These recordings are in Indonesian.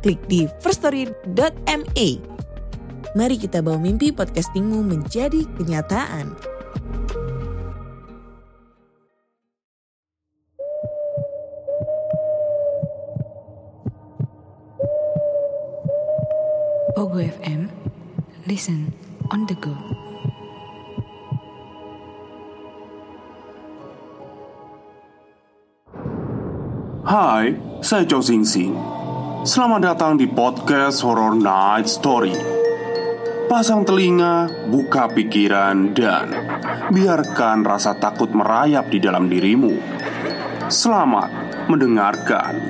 klik di firststory.me. Mari kita bawa mimpi podcastingmu menjadi kenyataan. Pogo FM, listen on the go. Hai, saya Chow Sing Sing. Selamat datang di podcast Horror Night Story. Pasang telinga, buka pikiran, dan biarkan rasa takut merayap di dalam dirimu. Selamat mendengarkan.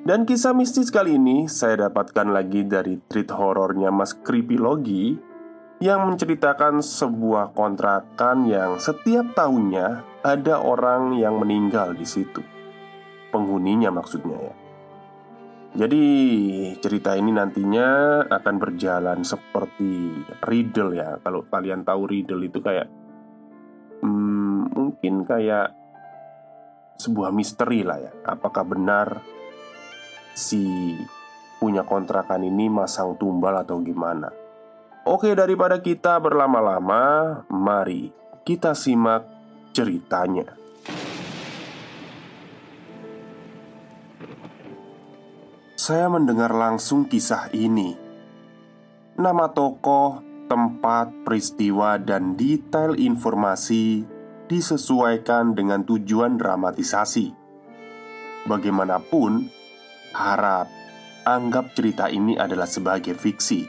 dan kisah mistis kali ini saya dapatkan lagi dari treat horornya Mas Creepylogi Yang menceritakan sebuah kontrakan yang setiap tahunnya ada orang yang meninggal di situ. Penghuninya maksudnya ya. Jadi cerita ini nantinya akan berjalan seperti riddle ya. Kalau kalian tahu riddle itu kayak hmm, Mungkin kayak sebuah misteri lah ya. Apakah benar si punya kontrakan ini masang tumbal atau gimana. Oke, daripada kita berlama-lama, mari kita simak ceritanya. Saya mendengar langsung kisah ini. Nama tokoh, tempat, peristiwa, dan detail informasi disesuaikan dengan tujuan dramatisasi. Bagaimanapun, Harap anggap cerita ini adalah sebagai fiksi.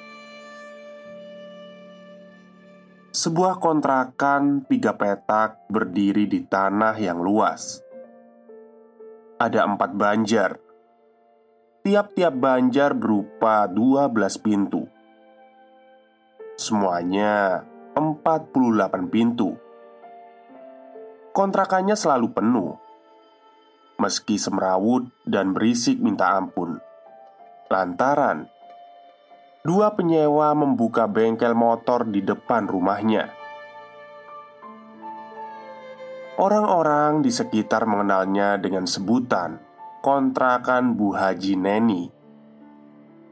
Sebuah kontrakan tiga petak berdiri di tanah yang luas. Ada empat banjar. Tiap-tiap banjar berupa dua belas pintu. Semuanya 48 pintu. Kontrakannya selalu penuh meski semrawut dan berisik minta ampun. Lantaran dua penyewa membuka bengkel motor di depan rumahnya. Orang-orang di sekitar mengenalnya dengan sebutan kontrakan Bu Haji Neni.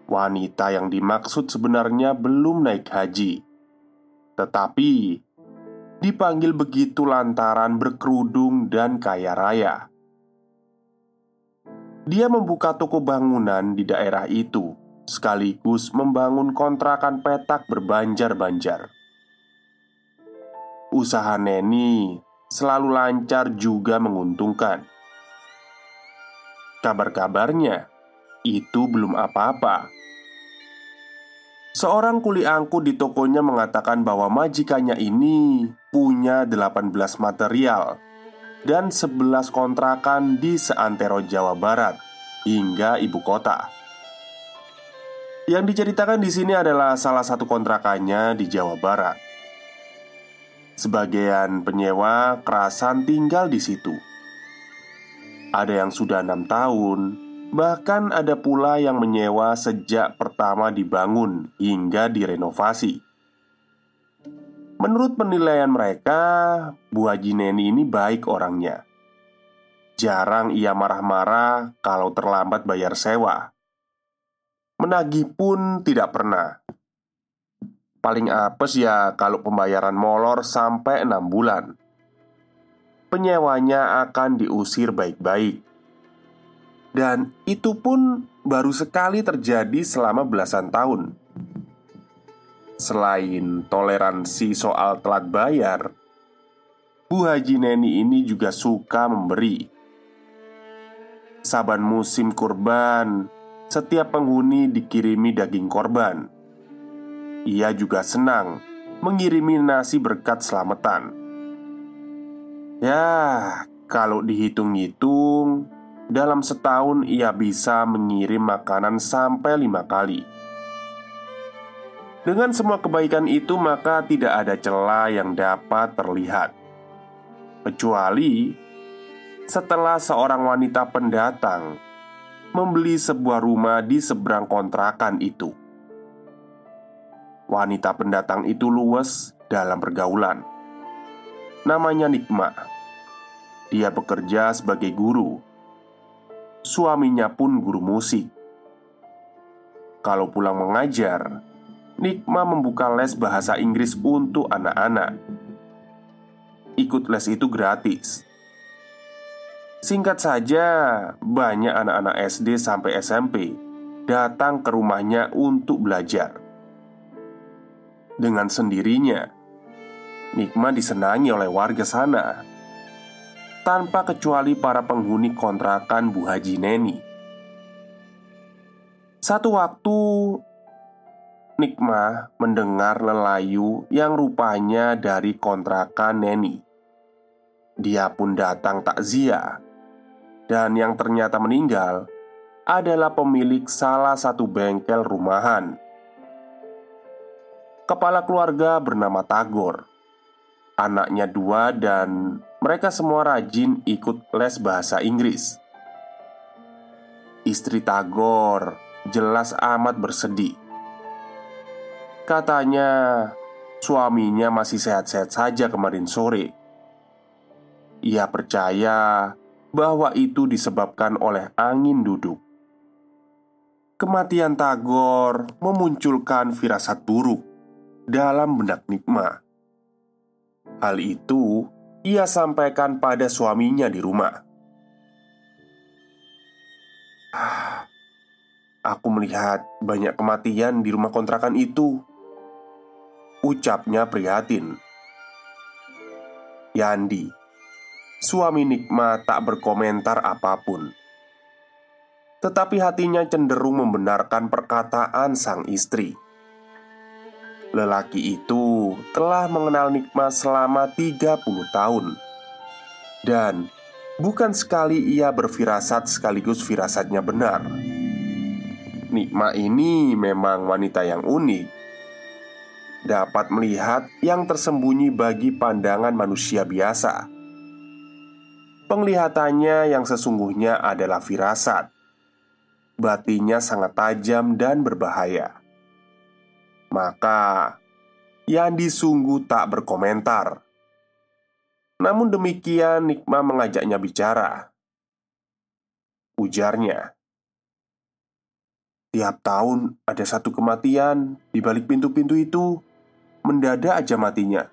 Wanita yang dimaksud sebenarnya belum naik haji, tetapi dipanggil begitu lantaran berkerudung dan kaya raya. Dia membuka toko bangunan di daerah itu, sekaligus membangun kontrakan petak berbanjar-banjar. Usaha Neni selalu lancar juga menguntungkan. Kabar-kabarnya, itu belum apa-apa. Seorang kuli angkut di tokonya mengatakan bahwa majikannya ini punya 18 material dan 11 kontrakan di seantero Jawa Barat hingga ibu kota. Yang diceritakan di sini adalah salah satu kontrakannya di Jawa Barat. Sebagian penyewa kerasan tinggal di situ. Ada yang sudah enam tahun, bahkan ada pula yang menyewa sejak pertama dibangun hingga direnovasi. Menurut penilaian mereka, Bu Haji Neni ini baik orangnya. Jarang ia marah-marah kalau terlambat bayar sewa. Menagih pun tidak pernah. Paling apes ya kalau pembayaran molor sampai enam bulan. penyewanya akan diusir baik-baik. Dan itu pun baru sekali terjadi selama belasan tahun. Selain toleransi soal telat bayar, Bu Haji Neni ini juga suka memberi. Saban musim kurban, setiap penghuni dikirimi daging korban. Ia juga senang mengirimi nasi berkat selamatan. Ya, kalau dihitung-hitung, dalam setahun ia bisa mengirim makanan sampai lima kali. Dengan semua kebaikan itu, maka tidak ada celah yang dapat terlihat, kecuali setelah seorang wanita pendatang membeli sebuah rumah di seberang kontrakan itu. Wanita pendatang itu luwes dalam pergaulan. Namanya Nikma. Dia bekerja sebagai guru. Suaminya pun guru musik. Kalau pulang mengajar, Nikma membuka les bahasa Inggris untuk anak-anak. Ikut les itu gratis. Singkat saja, banyak anak-anak SD sampai SMP datang ke rumahnya untuk belajar. Dengan sendirinya, Nikma disenangi oleh warga sana tanpa kecuali para penghuni kontrakan Bu Haji Neni. Satu waktu Nikma mendengar lelayu yang rupanya dari kontrakan Neni. Dia pun datang takziah, dan yang ternyata meninggal adalah pemilik salah satu bengkel rumahan. Kepala keluarga bernama Tagor, anaknya dua, dan mereka semua rajin ikut les bahasa Inggris. Istri Tagor jelas amat bersedih Katanya suaminya masih sehat-sehat saja kemarin sore. Ia percaya bahwa itu disebabkan oleh angin duduk. Kematian Tagor memunculkan firasat buruk dalam benak Nikma. Hal itu ia sampaikan pada suaminya di rumah. Aku melihat banyak kematian di rumah kontrakan itu. Ucapnya prihatin. Yandi Suami Nikma tak berkomentar apa pun. Tetapi hatinya cenderung membenarkan perkataan sang istri. Lelaki itu telah mengenal Nikma selama 30 tahun. Dan bukan sekali ia berfirasat sekaligus firasatnya benar. Nikma ini memang wanita yang unik dapat melihat yang tersembunyi bagi pandangan manusia biasa. Penglihatannya yang sesungguhnya adalah firasat. Batinya sangat tajam dan berbahaya. Maka, Yandi sungguh tak berkomentar. Namun demikian, Nikma mengajaknya bicara. Ujarnya, "Tiap tahun ada satu kematian di balik pintu-pintu itu." Mendadak aja matinya.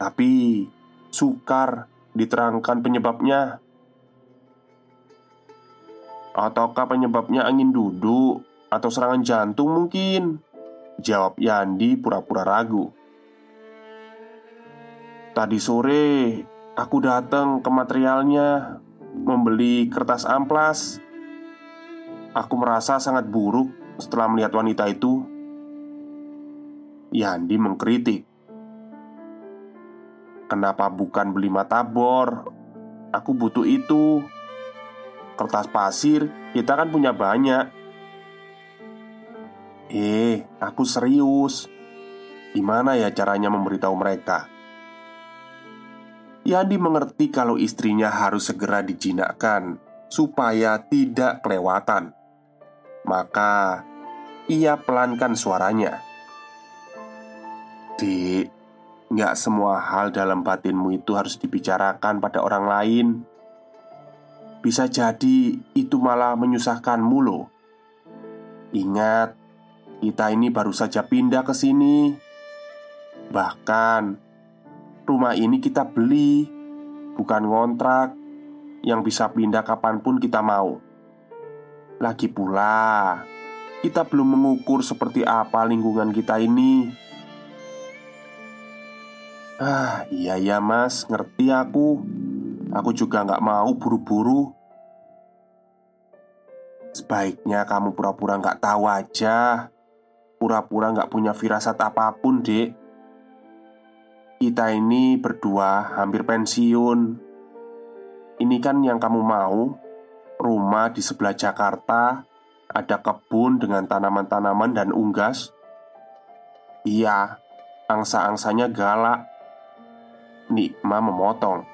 Tapi sukar diterangkan penyebabnya. Ataukah penyebabnya angin duduk atau serangan jantung mungkin? Jawab Yandi pura-pura ragu. Tadi sore aku datang ke materialnya membeli kertas amplas. Aku merasa sangat buruk setelah melihat wanita itu. Yandi mengkritik. Kenapa bukan beli matabor? Aku butuh itu. Kertas pasir kita kan punya banyak. Eh, aku serius. Gimana ya caranya memberitahu mereka? Yandi mengerti kalau istrinya harus segera dijinakkan Supaya tidak kelewatan. Maka ia pelankan suaranya Dik, nggak semua hal dalam batinmu itu harus dibicarakan pada orang lain. Bisa jadi itu malah menyusahkanmu loh. Ingat, kita ini baru saja pindah ke sini. Bahkan, rumah ini kita beli, bukan ngontrak yang bisa pindah kapan pun kita mau. Lagi pula, kita belum mengukur seperti apa lingkungan kita ini. Ah, iya ya mas, ngerti aku. Aku juga nggak mau buru-buru. Sebaiknya kamu pura-pura nggak tahu aja. Pura-pura nggak punya firasat apa pun, dek. Kita ini berdua hampir pensiun. Ini kan yang kamu mau Rumah di sebelah Jakarta Ada kebun dengan tanaman-tanaman dan unggas Iya, angsa-angsanya galak Nikma memotong.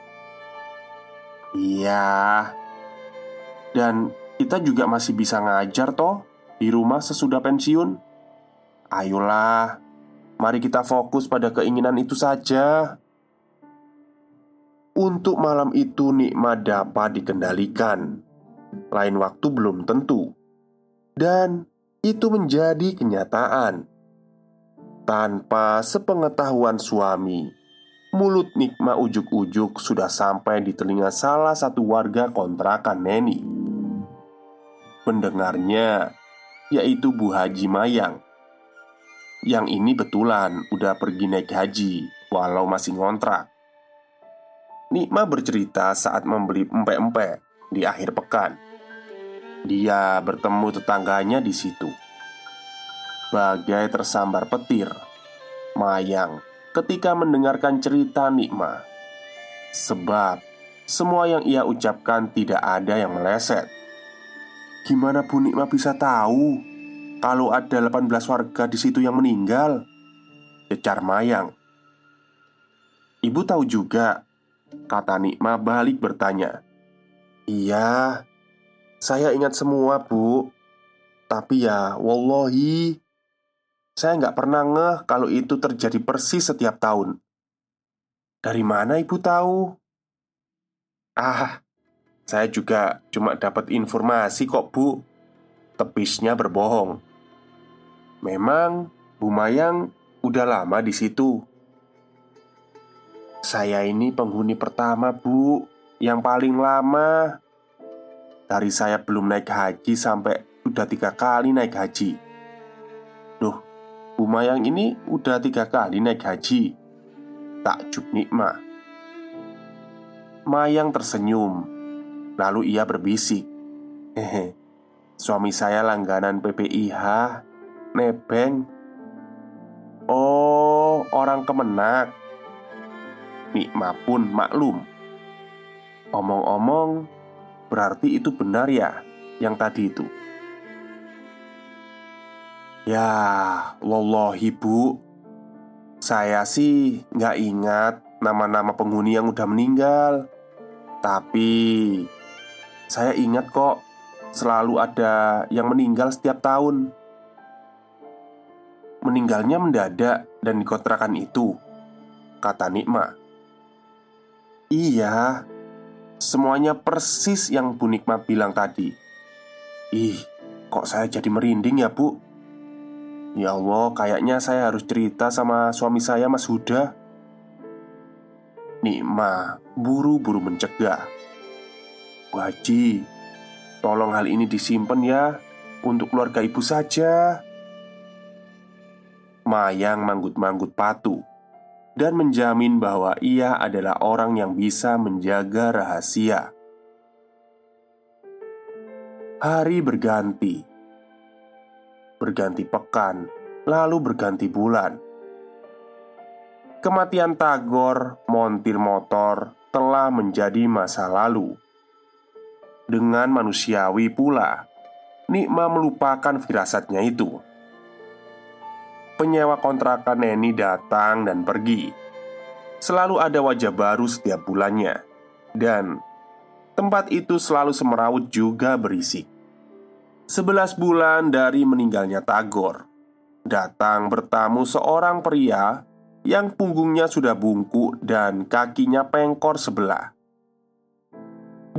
Iya. Dan kita juga masih bisa ngajar toh Di rumah sesudah pensiun. Ayolah Mari kita fokus pada keinginan itu saja. Untuk malam itu nikmat dapat dikendalikan. Lain waktu belum tentu, dan itu menjadi kenyataan. Tanpa sepengetahuan suami, mulut Nikma ujuk-ujuk sudah sampai di telinga salah satu warga kontrakan Neni. Pendengarnya yaitu Bu Haji Mayang. Yang ini betulan udah pergi naik haji, walau masih ngontrak. Nikma bercerita saat membeli empek-empek di akhir pekan. Dia bertemu tetangganya di situ. Bagai tersambar petir, Mayang ketika mendengarkan cerita Nikma. Sebab semua yang ia ucapkan tidak ada yang meleset. Gimana Bu Nikma bisa tahu kalau ada 18 warga di situ yang meninggal? Cecar Mayang. Ibu tahu juga Kata Nikma balik bertanya Iya Saya ingat semua bu Tapi ya Wallahi Saya nggak pernah ngeh kalau itu terjadi persis setiap tahun Dari mana ibu tahu? Ah Saya juga cuma dapat informasi kok bu Tepisnya berbohong Memang Bu Mayang udah lama di situ saya ini penghuni pertama, Bu, yang paling lama. Dari saya belum naik haji sampai udah tiga kali naik haji. Duh, Bu Mayang ini udah tiga kali naik haji. Takjub nikmat. Mayang tersenyum, lalu ia berbisik, "Hehe, suami saya langganan PPIH, nebeng." Oh, orang kemenak. Mikma pun maklum. Omong-omong, berarti itu benar ya yang tadi itu. Ya, wallahi bu Saya sih nggak ingat nama-nama penghuni yang udah meninggal Tapi Saya ingat kok Selalu ada yang meninggal setiap tahun Meninggalnya mendadak dan di kontrakan itu Kata Nikma Iya, semuanya persis yang Bu Nikma bilang tadi. Ih, kok saya jadi merinding ya, Bu? Ya Allah, kayaknya saya harus cerita sama suami saya, Mas Huda. Nikma buru-buru mencegah. Bu Haji, tolong hal ini disimpan ya untuk keluarga ibu saja. Mayang manggut-manggut patuh dan menjamin bahwa ia adalah orang yang bisa menjaga rahasia. Hari berganti, berganti pekan, lalu berganti bulan. Kematian Tagor, montir motor, telah menjadi masa lalu. Dengan manusiawi pula, Nikma melupakan firasatnya itu penyewa kontrakan Neni datang dan pergi. Selalu ada wajah baru setiap bulannya, dan tempat itu selalu semeraut juga berisik. Sebelas bulan dari meninggalnya Tagor, datang bertamu seorang pria yang punggungnya sudah bungkuk dan kakinya pengkor sebelah.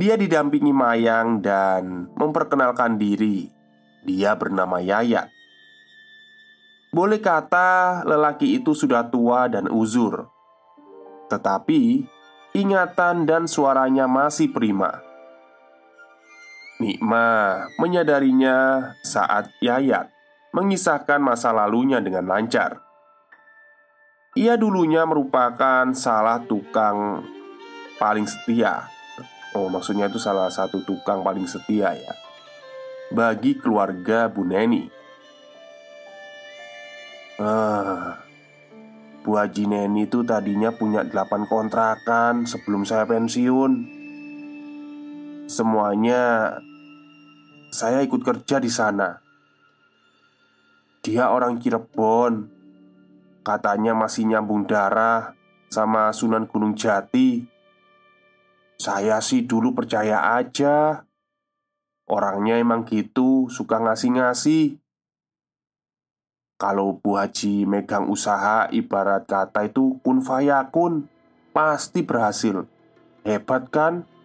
Dia didampingi Mayang dan memperkenalkan diri. Dia bernama Yayat. Boleh kata lelaki itu sudah tua dan uzur Tetapi ingatan dan suaranya masih prima. Nikma menyadarinya saat Yayat mengisahkan masa lalunya dengan lancar. Ia dulunya merupakan salah tukang paling setia. Oh, maksudnya itu salah satu tukang paling setia ya bagi keluarga Bu Neni. Ah, Bu Haji Neni itu tadinya punya delapan kontrakan sebelum saya pensiun. Semuanya saya ikut kerja di sana. Dia orang Cirebon. Katanya masih nyambung darah sama Sunan Gunung Jati. Saya sih dulu percaya aja. Orangnya emang gitu, suka ngasih-ngasih. Kalau Bu Haji megang usaha ibarat kata itu kun fayakun Pasti berhasil Hebat kan?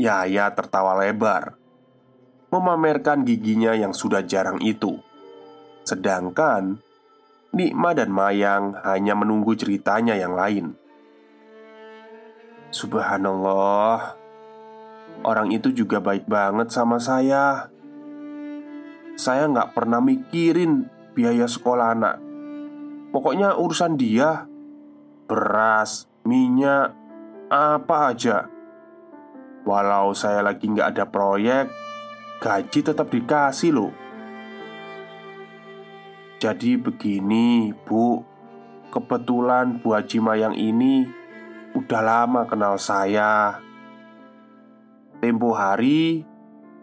Yaya tertawa lebar Memamerkan giginya yang sudah jarang itu. Sedangkan Nikma dan Mayang hanya menunggu ceritanya yang lain. Subhanallah Orang itu juga baik banget sama saya. Saya nggak pernah mikirin biaya sekolah anak. Pokoknya urusan dia Beras, minyak, apa aja Walau saya lagi nggak ada proyek Gaji tetap dikasih loh. Jadi begini bu. Kebetulan Bu Haji Mayang ini Udah lama kenal saya. Tempo hari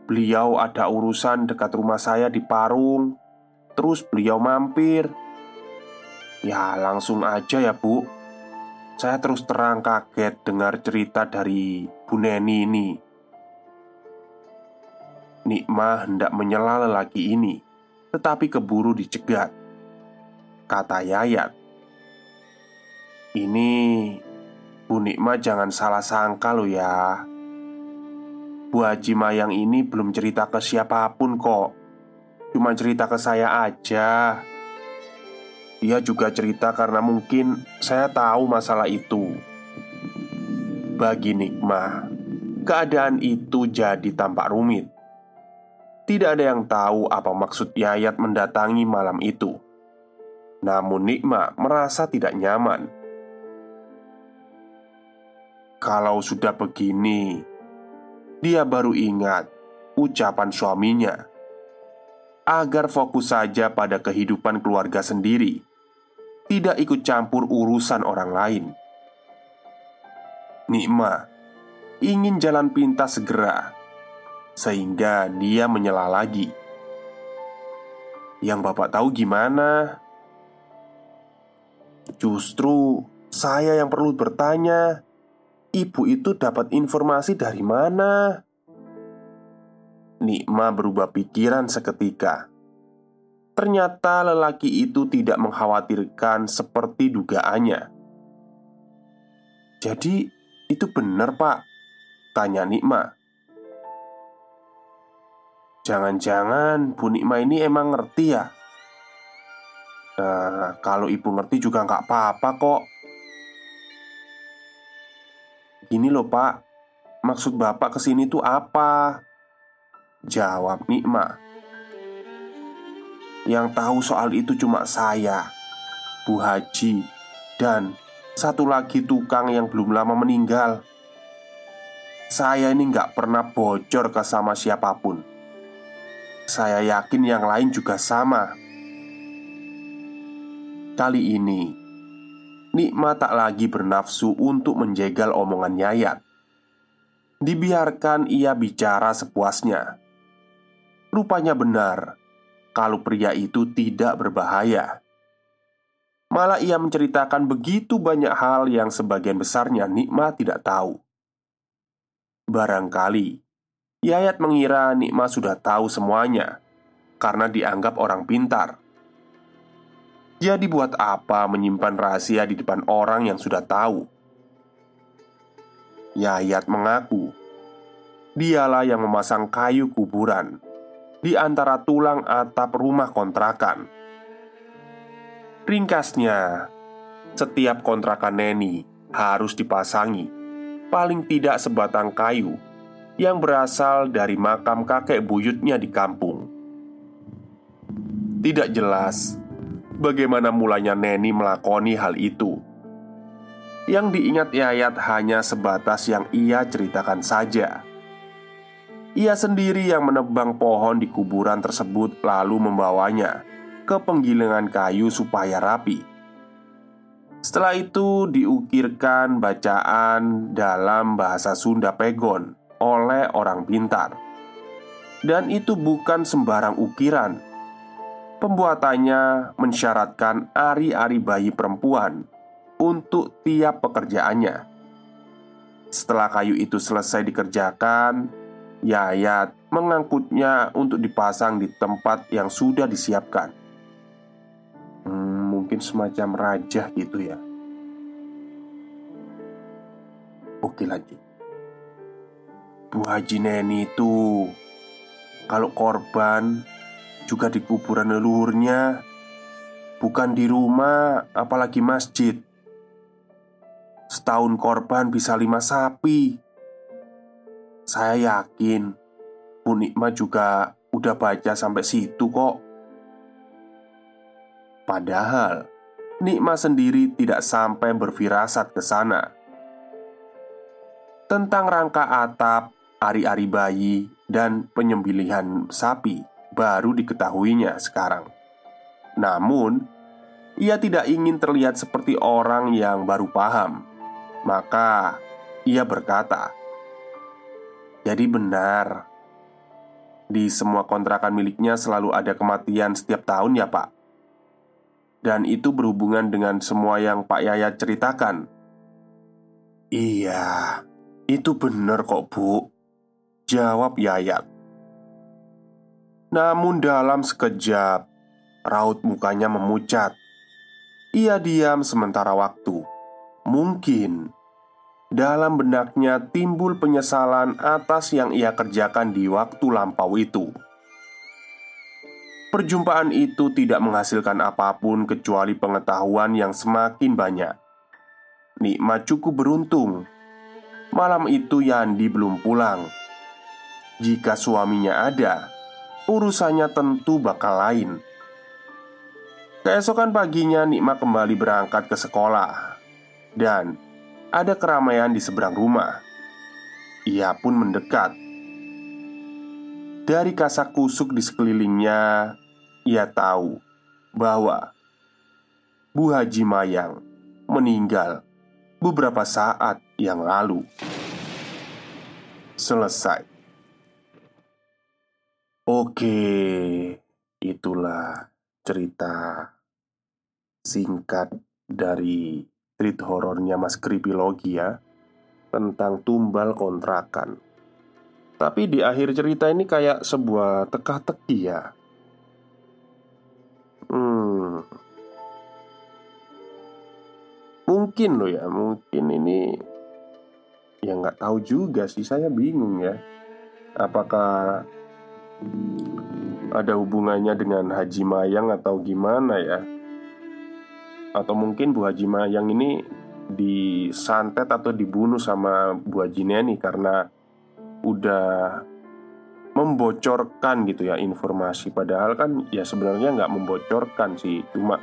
Beliau ada urusan dekat rumah saya di Parung. Terus beliau mampir. Ya langsung aja ya bu. Saya terus terang kaget dengar cerita dari Bu Neni ini Nikmah hendak menyela lelaki ini Tetapi keburu dicegat. Kata Yayat Ini Bu Nikmah jangan salah sangka lo ya. Bu Haji Mayang ini belum cerita ke siapa pun kok. Cuma cerita ke saya aja. Dia juga cerita karena mungkin saya tahu masalah itu Bagi Nikmah Keadaan itu jadi tampak rumit. Tidak ada yang tahu apa maksud Yayat mendatangi malam itu. Namun Nikmah merasa tidak nyaman. Kalau sudah begini, dia baru ingat ucapan suaminya. Agar fokus saja pada kehidupan keluarga sendiri, tidak ikut campur urusan orang lain. Nikma ingin jalan pintas segera, sehingga dia menyela lagi. Yang bapak tahu gimana? Justru saya yang perlu bertanya Ibu itu dapat informasi dari mana? Nikma berubah pikiran seketika. Ternyata lelaki itu tidak mengkhawatirkan seperti dugaannya. Jadi, itu benar, Pak? Tanya Nikma. Jangan-jangan Bu Nikma ini emang ngerti ya? Uh, kalau ibu ngerti juga nggak apa-apa kok Gini loh pak Maksud bapak ke sini tuh apa? Jawab Nikma Yang tahu soal itu cuma saya Bu Haji Dan satu lagi tukang yang belum lama meninggal. Saya ini nggak pernah bocor ke sama siapa pun. Saya yakin yang lain juga sama. Kali ini Nikma tak lagi bernafsu untuk menjegal omongan Yayat. Dibiarkan ia bicara sepuasnya. Rupanya benar Kalau pria itu tidak berbahaya Malah ia menceritakan begitu banyak hal yang sebagian besarnya Nikma tidak tahu. Barangkali Yayat mengira Nikma sudah tahu semuanya Karena dianggap orang pintar. Jadi buat apa menyimpan rahasia di depan orang yang sudah tahu? Yayat mengaku Dialah yang memasang kayu kuburan Di antara tulang atap rumah kontrakan Ringkasnya Setiap kontrakan Neni harus dipasangi, paling tidak sebatang kayu yang berasal dari makam kakek buyutnya di kampung. Tidak jelas bagaimana mulanya Neni melakoni hal itu. Yang diingat Yayat hanya sebatas yang ia ceritakan saja. Ia sendiri yang menebang pohon di kuburan tersebut, lalu membawanya ke penggilingan kayu supaya rapi. Setelah itu diukirkan bacaan dalam bahasa Sunda Pegon oleh orang pintar. Dan itu bukan sembarang ukiran. Pembuatannya mensyaratkan ari-ari bayi perempuan untuk tiap pekerjaannya. Setelah kayu itu selesai dikerjakan, Yayat mengangkutnya untuk dipasang di tempat yang sudah disiapkan mungkin semacam raja gitu ya. Oke lanjut. Bu Haji Neni itu kalau korban juga di kuburan leluhurnya bukan di rumah apalagi masjid. Setahun korban bisa lima sapi. Saya yakin Bu Nikma juga udah baca sampai situ kok. Padahal Nikma sendiri tidak sampai berfirasat ke sana. Tentang rangka atap, ari-ari bayi, dan penyembelihan sapi baru diketahuinya sekarang. Namun, ia tidak ingin terlihat seperti orang yang baru paham. Maka, ia berkata, "Jadi benar, di semua kontrakan miliknya selalu ada kematian setiap tahun, ya, Pak." Dan itu berhubungan dengan semua yang Pak Yayat ceritakan. Iya, itu benar kok bu. Jawab Yayat Namun dalam sekejap Raut mukanya memucat. Ia diam sementara waktu. Mungkin dalam benaknya timbul penyesalan atas yang ia kerjakan di waktu lampau itu. Perjumpaan itu tidak menghasilkan apa pun kecuali pengetahuan yang semakin banyak. Nikmat cukup beruntung. Malam itu Yandi belum pulang. Jika suaminya ada, urusannya tentu bakal lain. Keesokan paginya Nikma kembali berangkat ke sekolah Dan ada keramaian di seberang rumah Ia pun mendekat dari kasak kusuk di sekelilingnya, ia tahu bahwa Bu Haji Mayang meninggal beberapa saat yang lalu. Selesai. Oke, itulah cerita singkat dari treat horornya Mas Kripilogi ya tentang tumbal kontrakan. Tapi di akhir cerita ini kayak sebuah teka-teki ya Hmm. Mungkin loh ya, mungkin ini Ya nggak tahu juga sih, saya bingung ya. Apakah ada hubungannya dengan Haji Mayang atau gimana ya? Atau mungkin Bu Haji Mayang ini disantet atau dibunuh sama Bu Haji Neni karena udah membocorkan gitu ya informasi. Padahal kan ya sebenarnya nggak membocorkan sih cuma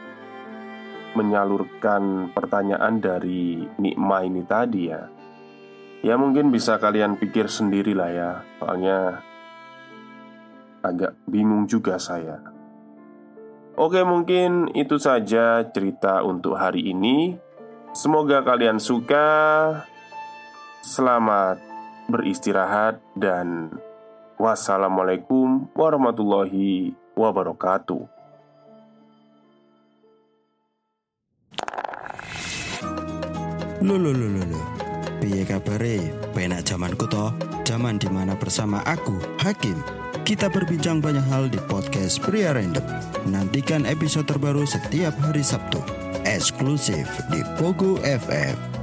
menyalurkan pertanyaan dari Nikma ini tadi ya. Ya mungkin bisa kalian pikir sendiri lah ya Soalnya agak bingung juga saya. Oke mungkin itu saja cerita untuk hari ini. Semoga kalian suka Selamat beristirahat dan wassalamualaikum warahmatullahi wabarakatuh. Lho lho Piye kabare? Penak zamanku toh? Zaman di mana bersama aku, Hakim Kita berbincang banyak hal di podcast Pria Random Nantikan episode terbaru setiap hari Sabtu Eksklusif di Pogo FM